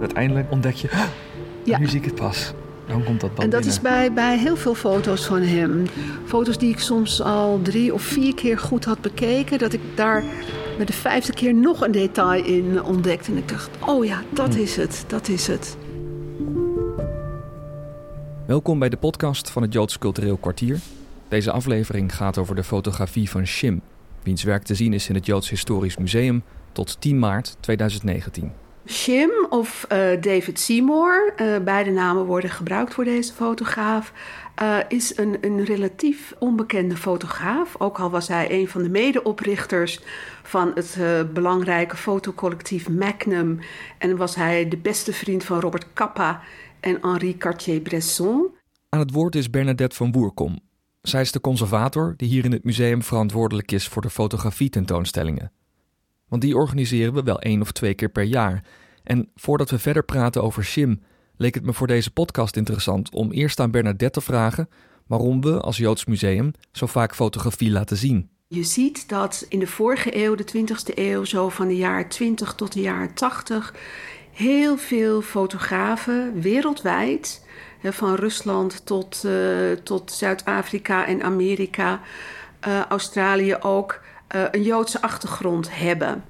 Uiteindelijk ontdek je, "Ah, Ja. nu zie ik het pas. Dan komt dat En dat binnen. is bij, bij heel veel foto's van hem. Foto's die ik soms al drie of vier keer goed had bekeken. Dat ik daar met de vijfde keer nog een detail in ontdekte. En ik dacht, oh ja, dat is het, dat is het. Welkom bij de podcast van het Joods Cultureel Kwartier. Deze aflevering gaat over de fotografie van Shim, wiens werk te zien is in het Joods Historisch Museum tot 10 maart 2019. Shim of eh, David Seymour, eh, beide namen worden gebruikt voor deze fotograaf, eh, is een, een relatief onbekende fotograaf. Ook al was hij een van de medeoprichters van het belangrijke fotocollectief Magnum en was hij de beste vriend van Robert Capa en Henri Cartier-Bresson. Aan het woord is Bernadette van Woerkom. Zij is de conservator die hier in het museum verantwoordelijk is voor de fotografie-tentoonstellingen. Want die organiseren we wel één of twee keer per jaar. En voordat we verder praten over Shim, leek het me voor deze podcast interessant om eerst aan Bernadette te vragen waarom we als Joods Museum zo vaak fotografie laten zien. Je ziet dat in de vorige eeuw, de 20e eeuw, zo van de jaren 20 tot de jaren 80, heel veel fotografen wereldwijd, van Rusland tot, eh, tot Zuid-Afrika en Amerika, eh, Australië ook, eh, een Joodse achtergrond hebben.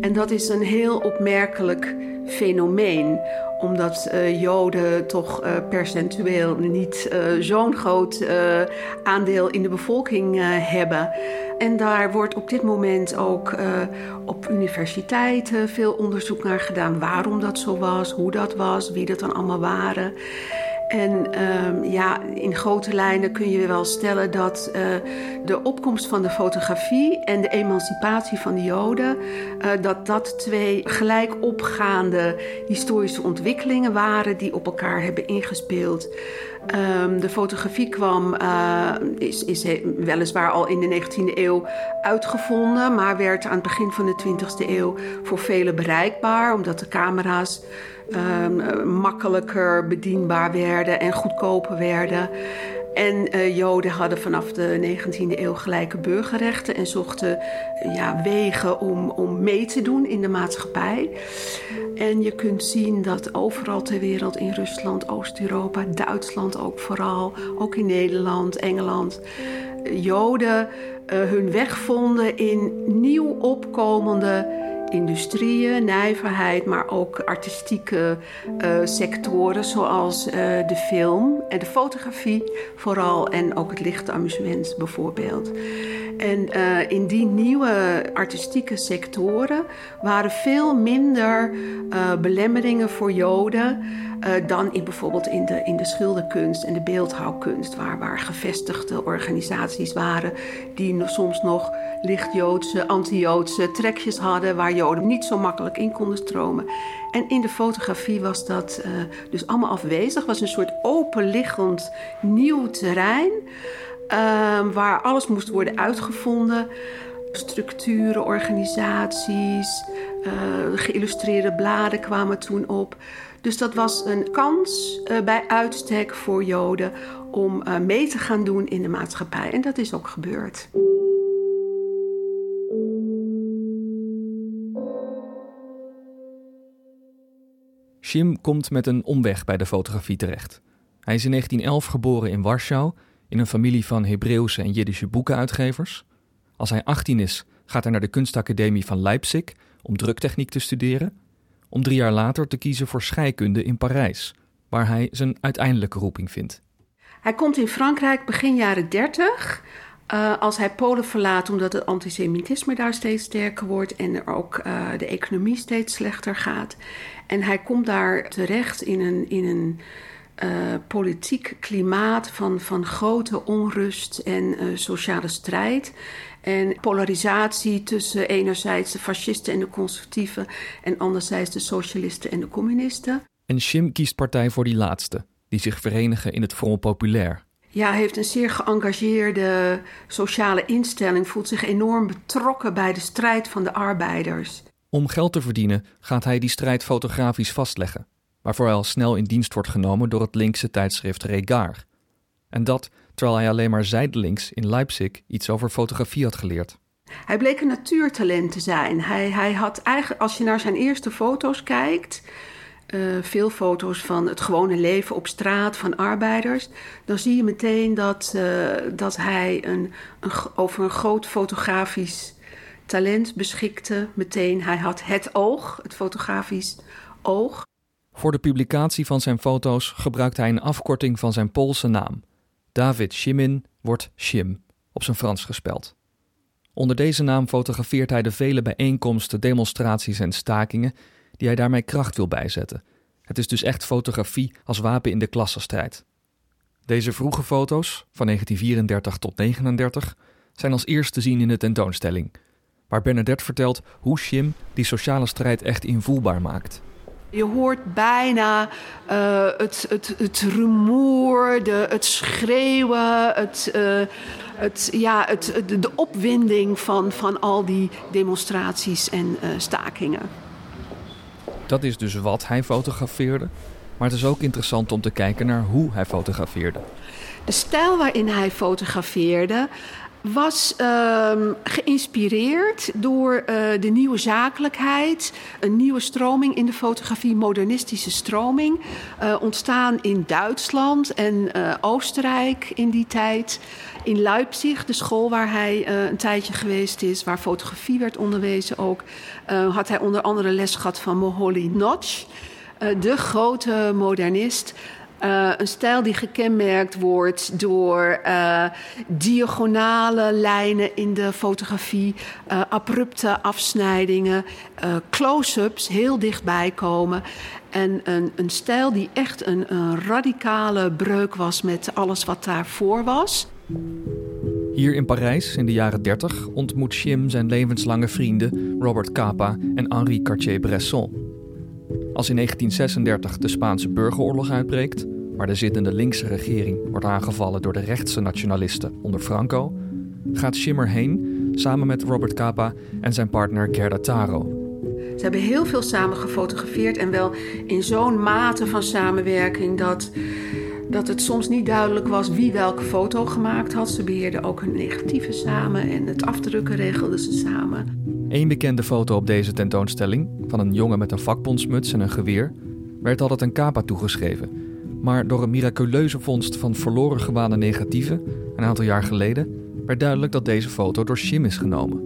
En dat is een heel opmerkelijk fenomeen, omdat eh, Joden toch eh, percentueel niet zo'n groot aandeel in de bevolking hebben. En daar wordt op dit moment ook op universiteiten veel onderzoek naar gedaan waarom dat zo was, hoe dat was, wie dat dan allemaal waren. En ehm, ja, in grote lijnen kun je wel stellen dat eh, de opkomst van de fotografie en de emancipatie van de Joden, eh, dat dat twee gelijk opgaande historische ontwikkelingen waren die op elkaar hebben ingespeeld. Ehm, de fotografie kwam, eh, is, is weliswaar al in de 19e eeuw uitgevonden, maar werd aan het begin van de 20e eeuw voor velen bereikbaar, omdat de camera's ehm, eh, makkelijker bedienbaar werden en goedkoper werden. En eh, Joden hadden vanaf de 19e eeuw gelijke burgerrechten en zochten eh, ja, wegen om, om mee te doen in de maatschappij. En je kunt zien dat overal ter wereld, in Rusland, Oost-Europa, Duitsland ook vooral, ook in Nederland, Engeland, eh, Joden hun weg vonden in nieuw opkomende industrieën, nijverheid, maar ook artistieke eh, sectoren zoals eh, de film en de fotografie vooral en ook het lichte amusement bijvoorbeeld. En eh, in die nieuwe artistieke sectoren waren veel minder eh, belemmeringen voor Joden eh, dan in bijvoorbeeld in de, in de schilderkunst en de beeldhouwkunst, waar, waar gevestigde organisaties waren die nog- soms nog licht-Joodse, anti-Joodse trekjes hadden, waar Joden niet zo makkelijk in konden stromen. En in de fotografie was dat dus allemaal afwezig, was een soort openliggend nieuw terrein. Ehm, waar alles moest worden uitgevonden. Structuren, organisaties, eh, geïllustreerde bladen kwamen toen op. Dus dat was een kans eh, bij uitstek voor Joden om eh, mee te gaan doen in de maatschappij. En dat is ook gebeurd. Shim komt met een omweg bij de fotografie terecht. Hij is in 1911 geboren in Warschau in een familie van Hebreeuwse en Jiddische boekenuitgevers. Als hij 18 is, gaat hij naar de kunstacademie van Leipzig om druktechniek te studeren, om drie jaar later te kiezen voor scheikunde in Parijs, waar hij zijn uiteindelijke roeping vindt. Hij komt in Frankrijk begin jaren 30. eh, als hij Polen verlaat omdat het antisemitisme daar steeds sterker wordt en er ook eh, de economie steeds slechter gaat. En hij komt daar terecht in een, in een eh, politiek klimaat van, van grote onrust en eh, sociale strijd. En polarisatie tussen enerzijds de fascisten en de conservatieven en anderzijds de socialisten en de communisten. En Shim kiest partij voor die laatste, die zich verenigen in het Front Populair. Ja, hij heeft een zeer geëngageerde sociale instelling, voelt zich enorm betrokken bij de strijd van de arbeiders. Om geld te verdienen gaat hij die strijd fotografisch vastleggen, waarvoor hij al snel in dienst wordt genomen door het linkse tijdschrift Regar. En dat terwijl hij alleen maar zijdelings in Leipzig iets over fotografie had geleerd. Hij bleek een natuurtalent te zijn. Hij, hij had eigenlijk, als je naar zijn eerste foto's kijkt, uh, veel foto's van het gewone leven op straat van arbeiders, dan zie je meteen dat, uh, dat hij een, een, over een groot fotografisch talent beschikte. Meteen, hij had het oog, het fotografisch oog. Voor de publicatie van zijn foto's gebruikt hij een afkorting van zijn Poolse naam. David Shimin wordt Shim, op zijn Frans gespeld. Onder deze naam fotografeert hij de vele bijeenkomsten, demonstraties en stakingen die hij daarmee kracht wil bijzetten. Het is dus echt fotografie als wapen in de klassenstrijd. Deze vroege foto's, van 1934 tot 1939, zijn als eerste te zien in de tentoonstelling, waar Bernadette vertelt hoe Shim die sociale strijd echt invoelbaar maakt. Je hoort bijna uh, het, het, het rumoer, de, het schreeuwen, het, uh, het, ja, het, de opwinding van, van al die demonstraties en uh, stakingen. Dat is dus wat hij fotografeerde. Maar het is ook interessant om te kijken naar hoe hij fotografeerde. De stijl waarin hij fotografeerde was uh, geïnspireerd door uh, de nieuwe zakelijkheid, een nieuwe stroming in de fotografie, modernistische stroming, uh, ontstaan in Duitsland en uh, Oostenrijk in die tijd. In Leipzig, de school waar hij een tijdje geweest is, waar fotografie werd onderwezen ook, had hij onder andere les gehad van Moholy Notch, de grote modernist. Uh, een stijl die gekenmerkt wordt door uh, diagonale lijnen in de fotografie, uh, abrupte afsnijdingen, close-ups heel dichtbij komen. En een, een stijl die echt een, een radicale breuk was met alles wat daarvoor was. Hier in Parijs in de jaren 30 ontmoet Chim zijn levenslange vrienden Robert Capa en Henri Cartier-Bresson. Als in 1936 de Spaanse burgeroorlog uitbreekt, waar de zittende linkse regering wordt aangevallen door de rechtse nationalisten onder Franco, gaat Schimmer heen samen met Robert Capa en zijn partner Gerda Taro. Ze hebben heel veel samen gefotografeerd en wel in zo'n mate van samenwerking dat, dat het soms niet duidelijk was wie welke foto gemaakt had. Ze beheerden ook hun negatieve samen en het afdrukken regelden ze samen. Eén bekende foto op deze tentoonstelling, van een jongen met een vakbondsmuts en een geweer, werd altijd een Capa toegeschreven. Maar door een miraculeuze vondst van verloren gewaande negatieven, een aantal jaar geleden, werd duidelijk dat deze foto door Shim is genomen.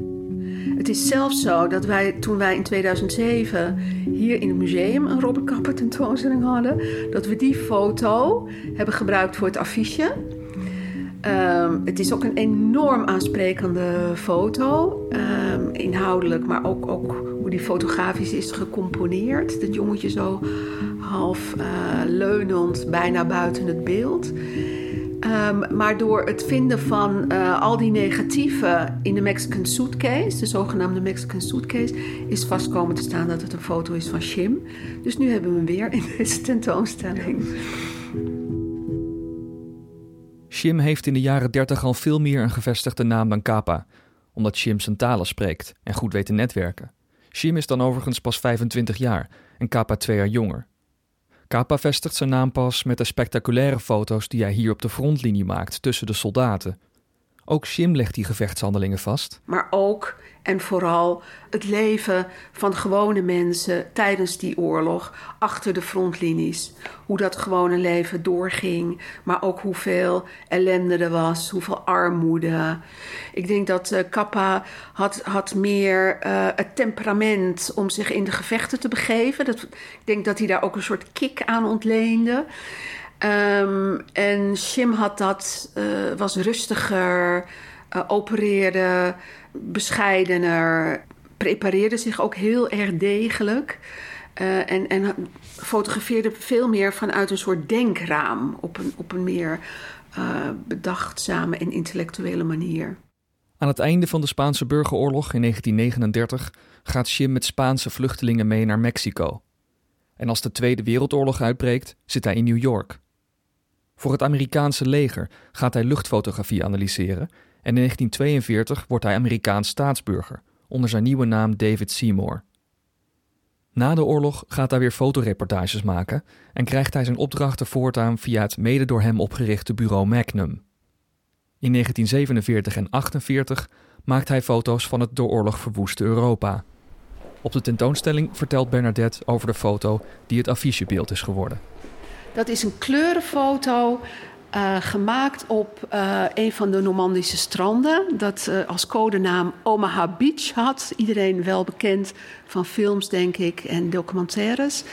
Het is zelfs zo dat wij toen wij in 2007 hier in het museum een Robert Kapper tentoonstelling hadden, dat we die foto hebben gebruikt voor het affiche. Um, het is ook een enorm aansprekende foto, um, inhoudelijk, maar ook, ook hoe die fotografisch is gecomponeerd. Dat jongetje zo half uh, leunend, bijna buiten het beeld. Um, maar door het vinden van uh, al die negatieven in de Mexican Suitcase, de zogenaamde Mexican Suitcase, is vast komen te staan dat het een foto is van Shim. Dus nu hebben we hem weer in deze tentoonstelling. Shim heeft in de jaren 30 al veel meer een gevestigde naam dan Kappa, omdat Shim zijn talen spreekt en goed weet te netwerken. Shim is dan overigens pas 25 jaar en Kappa twee jaar jonger. Kappa vestigt zijn naam pas met de spectaculaire foto's die hij hier op de frontlinie maakt tussen de soldaten. Ook Shim legt die gevechtshandelingen vast. Maar ook en vooral het leven van gewone mensen tijdens die oorlog achter de frontlinies. Hoe dat gewone leven doorging, maar ook hoeveel ellende er was, hoeveel armoede. Ik denk dat uh, Kappa had, had meer uh, het temperament om zich in de gevechten te begeven. Dat, ik denk dat hij daar ook een soort kick aan ontleende. Um, en Shim had dat, uh, was rustiger, opereerde bescheidener, prepareerde zich ook heel erg degelijk. Uh, en, en fotografeerde veel meer vanuit een soort denkraam op een, op een meer bedachtzame en intellectuele manier. Aan het einde van de Spaanse burgeroorlog in 1939 gaat Shim met Spaanse vluchtelingen mee naar Mexico. En als de Tweede Wereldoorlog uitbreekt, zit hij in New York. Voor het Amerikaanse leger gaat hij luchtfotografie analyseren en in 1942 wordt hij Amerikaans staatsburger onder zijn nieuwe naam David Seymour. Na de oorlog gaat hij weer fotoreportages maken en krijgt hij zijn opdrachten voortaan via het mede door hem opgerichte bureau Magnum. In 1947 en 1948 maakt hij foto's van het door oorlog verwoeste Europa. Op de tentoonstelling vertelt Bernadette over de foto die het affichebeeld is geworden. Dat is een kleurenfoto uh, gemaakt op uh, een van de Normandische stranden. Dat uh, als codenaam Omaha Beach had. Iedereen wel bekend van films, denk ik, en documentaires.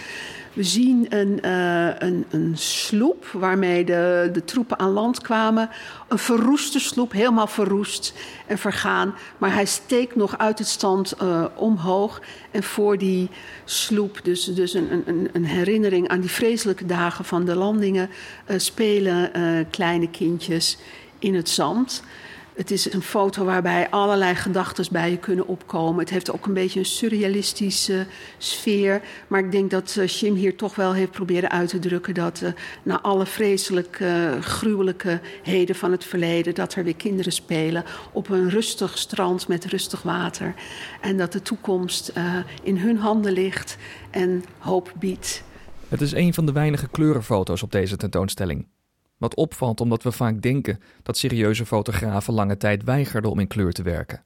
We zien een, uh, een, een, sloep waarmee de, de troepen aan land kwamen. Een verroeste sloep, helemaal verroest en vergaan. Maar hij steekt nog uit het stand uh, omhoog. En voor die sloep, dus, dus een, een, een, herinnering aan die vreselijke dagen van de landingen, uh, spelen kleine kindjes in het zand. Het is een foto waarbij allerlei gedachten bij je kunnen opkomen. Het heeft ook een beetje een surrealistische sfeer. Maar ik denk dat uh, Shim hier toch wel heeft proberen uit te drukken dat uh, na alle vreselijke, gruwelijke heden van het verleden, dat er weer kinderen spelen op een rustig strand met rustig water. En dat de toekomst in hun handen ligt en hoop biedt. Het is een van de weinige kleurenfoto's op deze tentoonstelling. Wat opvalt omdat we vaak denken dat serieuze fotografen lange tijd weigerden om in kleur te werken.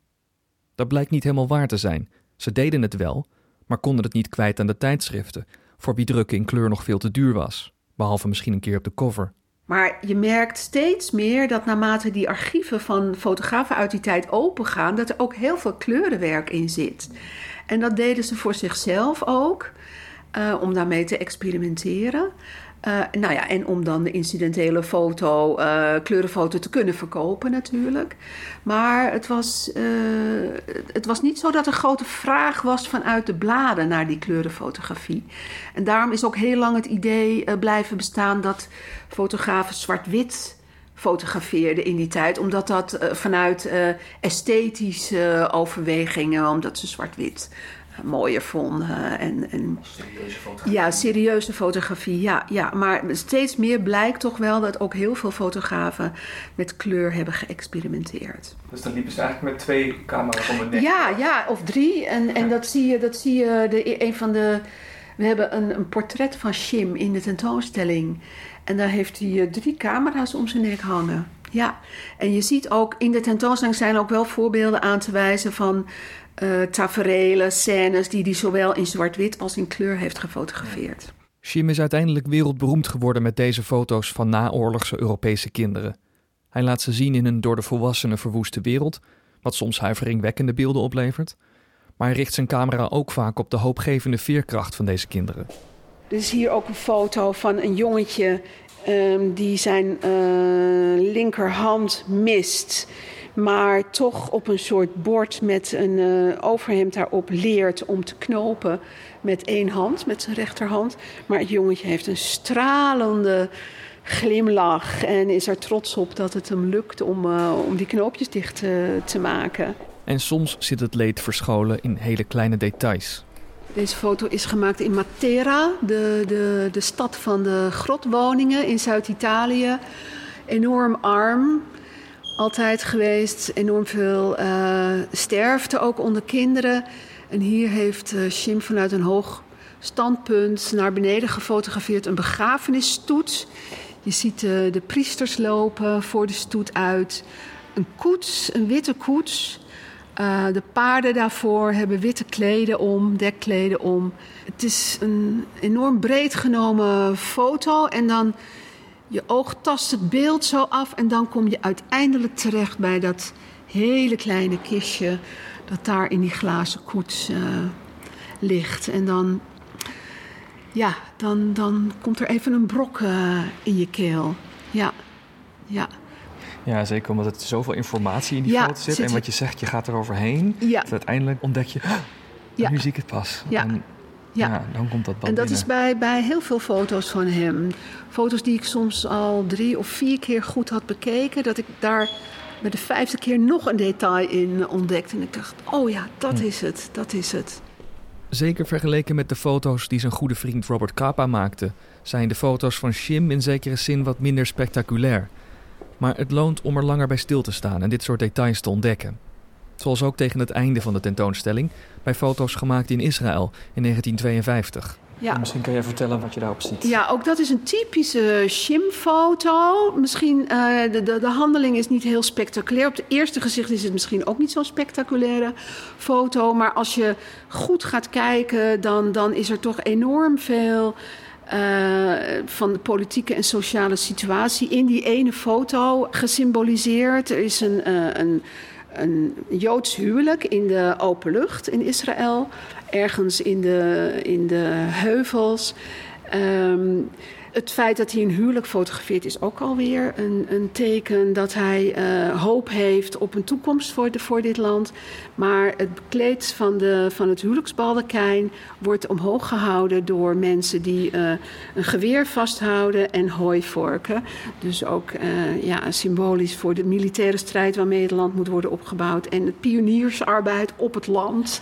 Dat blijkt niet helemaal waar te zijn. Ze deden het wel, maar konden het niet kwijt aan de tijdschriften, voor wie drukken in kleur nog veel te duur was, behalve misschien een keer op de cover. Maar je merkt steeds meer dat naarmate die archieven van fotografen uit die tijd opengaan, dat er ook heel veel kleurenwerk in zit. En dat deden ze voor zichzelf ook, uh, om daarmee te experimenteren. Uh, nou ja, en om dan de incidentele foto, uh, kleurenfoto te kunnen verkopen natuurlijk. Maar het was, uh, het was niet zo dat er grote vraag was vanuit de bladen naar die kleurenfotografie. En daarom is ook heel lang het idee blijven bestaan dat fotografen zwart-wit fotografeerden in die tijd. Omdat dat vanuit esthetische overwegingen, omdat ze zwart-wit mooier vonden. En, en, serieuze fotografie. Ja, serieuze fotografie. Ja, ja, maar steeds meer blijkt toch wel dat ook heel veel fotografen met kleur hebben geëxperimenteerd. Dus dan liepen ze eigenlijk met twee camera's om een nek? Ja, ja of drie. En, en dat zie je, dat zie je de, een van de. We hebben een, een portret van Shim in de tentoonstelling. En daar heeft hij drie camera's om zijn nek hangen. Ja, en je ziet ook in de tentoonstelling zijn ook wel voorbeelden aan te wijzen van uh, taferelen, scènes die hij zowel in zwart-wit als in kleur heeft gefotografeerd. Shim is uiteindelijk wereldberoemd geworden met deze foto's van naoorlogse Europese kinderen. Hij laat ze zien in een door de volwassenen verwoeste wereld, wat soms huiveringwekkende beelden oplevert. Maar hij richt zijn camera ook vaak op de hoopgevende veerkracht van deze kinderen. Er is hier ook een foto van een jongetje um, die zijn uh, linkerhand mist maar toch op een soort bord met een uh, overhemd daarop leert om te knopen met één hand, met zijn rechterhand. Maar het jongetje heeft een stralende glimlach en is er trots op dat het hem lukt om, uh, om die knoopjes dicht uh, te maken. En soms zit het leed verscholen in hele kleine details. Deze foto is gemaakt in Matera, de, de, de stad van de grotwoningen in Zuid-Italië. Enorm arm, altijd geweest. Enorm veel uh, sterfte, ook onder kinderen. En hier heeft uh, vanuit een hoog standpunt naar beneden gefotografeerd een begrafenisstoet. Je ziet uh, de priesters lopen voor de stoet uit. Een koets, een witte koets. de paarden daarvoor hebben witte kleden om, dekkleden om. Het is een enorm breed genomen foto. En dan je oog tast het beeld zo af en dan kom je uiteindelijk terecht bij dat hele kleine kistje dat daar in die glazen koets uh, ligt. En dan, ja, dan, dan komt er even een brok uh, in je keel. Ja, ja. Ja, zeker omdat het zoveel informatie in die ja, foto zit. zit. En wat je zegt, je gaat er overheen. Ja. Dus uiteindelijk ontdek je, oh, ja. nu zie ik het pas. Ja. En, ja. ja. dan komt dat En dat binnen. is bij, bij heel veel foto's van hem. Foto's die ik soms al drie of vier keer goed had bekeken. Dat ik daar bij de vijfde keer nog een detail in ontdekte. En ik dacht, oh ja, dat Hm. is het, dat is het. Zeker vergeleken met de foto's die zijn goede vriend Robert Capa maakte, zijn de foto's van Shim in zekere zin wat minder spectaculair. Maar het loont om er langer bij stil te staan en dit soort details te ontdekken. Zoals ook tegen het einde van de tentoonstelling bij foto's gemaakt in Israël in 1952. Ja. Misschien kan jij vertellen wat je daarop ziet. Ja, ook dat is een typische Shim-foto. Misschien, uh, de, de, de, handeling is niet heel spectaculair. Op het eerste gezicht is het misschien ook niet zo'n spectaculaire foto. Maar als je goed gaat kijken, dan, dan is er toch enorm veel... Uh, van de politieke en sociale situatie in die ene foto gesymboliseerd. Er is een, uh, een, een Joods huwelijk in de open lucht in Israël ergens in de, in de heuvels. Um, het feit dat hij een huwelijk fotografeert is ook alweer een, een teken dat hij uh, hoop heeft op een toekomst voor, voor dit land. Maar het kleed van, de, van het huwelijksbaldekijn wordt omhoog gehouden door mensen die uh, een geweer vasthouden en hooivorken. Dus ook uh, ja, symbolisch voor de militaire strijd waarmee het land moet worden opgebouwd en het pioniersarbeid op het land.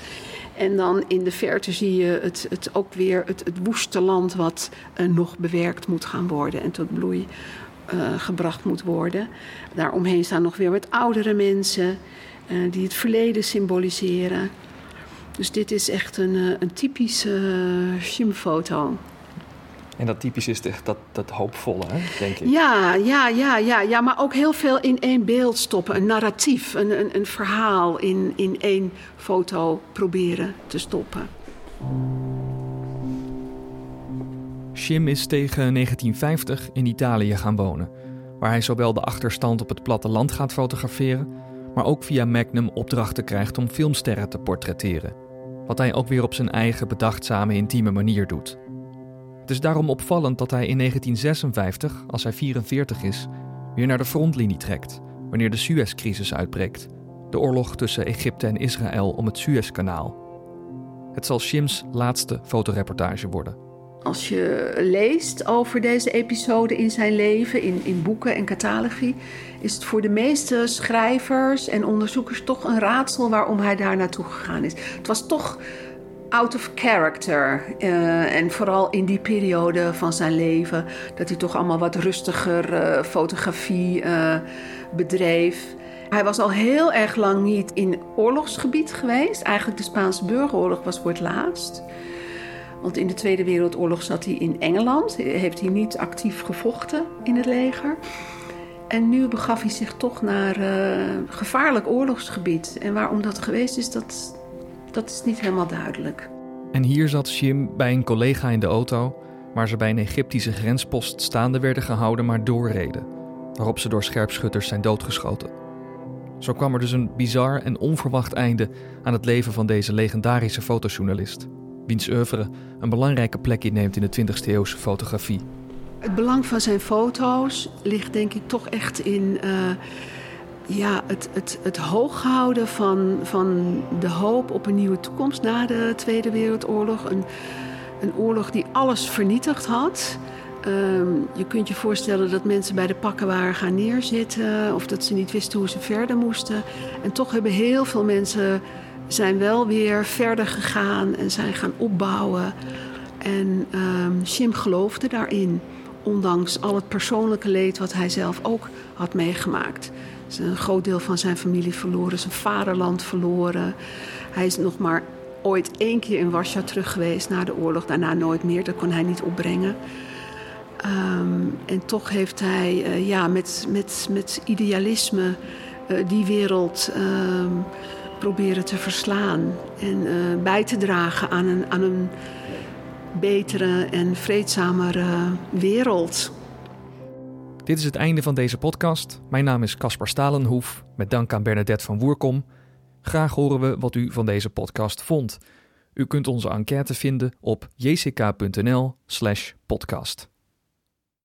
En dan in de verte zie je het, het ook weer het, het woeste land wat uh, nog bewerkt moet gaan worden en tot bloei uh, gebracht moet worden. Daaromheen staan nog weer wat oudere mensen uh, die het verleden symboliseren. Dus dit is echt een, een typische Shim-foto. En dat typisch is echt dat, dat hoopvolle, hè, denk ik. Ja, ja, ja, ja, ja, maar ook heel veel in één beeld stoppen. Een narratief, een, een, een verhaal in, in één foto proberen te stoppen. Shim is tegen 1950 in Italië gaan wonen, waar hij zowel de achterstand op het platteland gaat fotograferen, maar ook via Magnum opdrachten krijgt om filmsterren te portretteren. Wat hij ook weer op zijn eigen bedachtzame, intieme manier doet. Het is daarom opvallend dat hij in 1956, als hij 44 is, weer naar de frontlinie trekt wanneer de Suezcrisis uitbreekt, de oorlog tussen Egypte en Israël om het Suezkanaal. Het zal Shims laatste fotoreportage worden. Als je leest over deze episode in zijn leven, in, in boeken en catalogie, is het voor de meeste schrijvers en onderzoekers toch een raadsel waarom hij daar naartoe gegaan is. Het was toch out of character. Uh, en vooral in die periode van zijn leven, dat hij toch allemaal wat rustiger uh, fotografie uh, bedreef. Hij was al heel erg lang niet in oorlogsgebied geweest. Eigenlijk de Spaanse burgeroorlog was voor het laatst. Want in de Tweede Wereldoorlog zat hij in Engeland. Heeft hij niet actief gevochten in het leger. En nu begaf hij zich toch naar gevaarlijk oorlogsgebied. En waarom dat geweest is, dat, dat is niet helemaal duidelijk. En hier zat Shim bij een collega in de auto, waar ze bij een Egyptische grenspost staande werden gehouden, maar doorreden, waarop ze door scherpschutters zijn doodgeschoten. Zo kwam er dus een bizar en onverwacht einde aan het leven van deze legendarische fotojournalist, wiens oeuvre een belangrijke plek inneemt in de 20e eeuwse fotografie. Het belang van zijn foto's ligt denk ik toch echt in. Uh ja, het, het, het hooghouden van, van de hoop op een nieuwe toekomst na de Tweede Wereldoorlog. Een, een oorlog die alles vernietigd had. Um, je kunt je voorstellen dat mensen bij de pakken waren gaan neerzitten of dat ze niet wisten hoe ze verder moesten. En toch hebben heel veel mensen zijn wel weer verder gegaan en zijn gaan opbouwen. En um, Shim geloofde daarin, ondanks al het persoonlijke leed wat hij zelf ook had meegemaakt is een groot deel van zijn familie verloren, zijn vaderland verloren. Hij is nog maar ooit één keer in Warschau terug geweest na de oorlog, daarna nooit meer. Dat kon hij niet opbrengen. Um, en toch heeft hij uh, ja, met, met, met idealisme uh, die wereld uh, proberen te verslaan en uh, bij te dragen aan een, aan een betere en vreedzamere wereld. Dit is het einde van deze podcast. Mijn naam is Caspar Stalenhoef, met dank aan Bernadette van Woerkom. Graag horen we wat u van deze podcast vond. U kunt onze enquête vinden op jck.nl/podcast.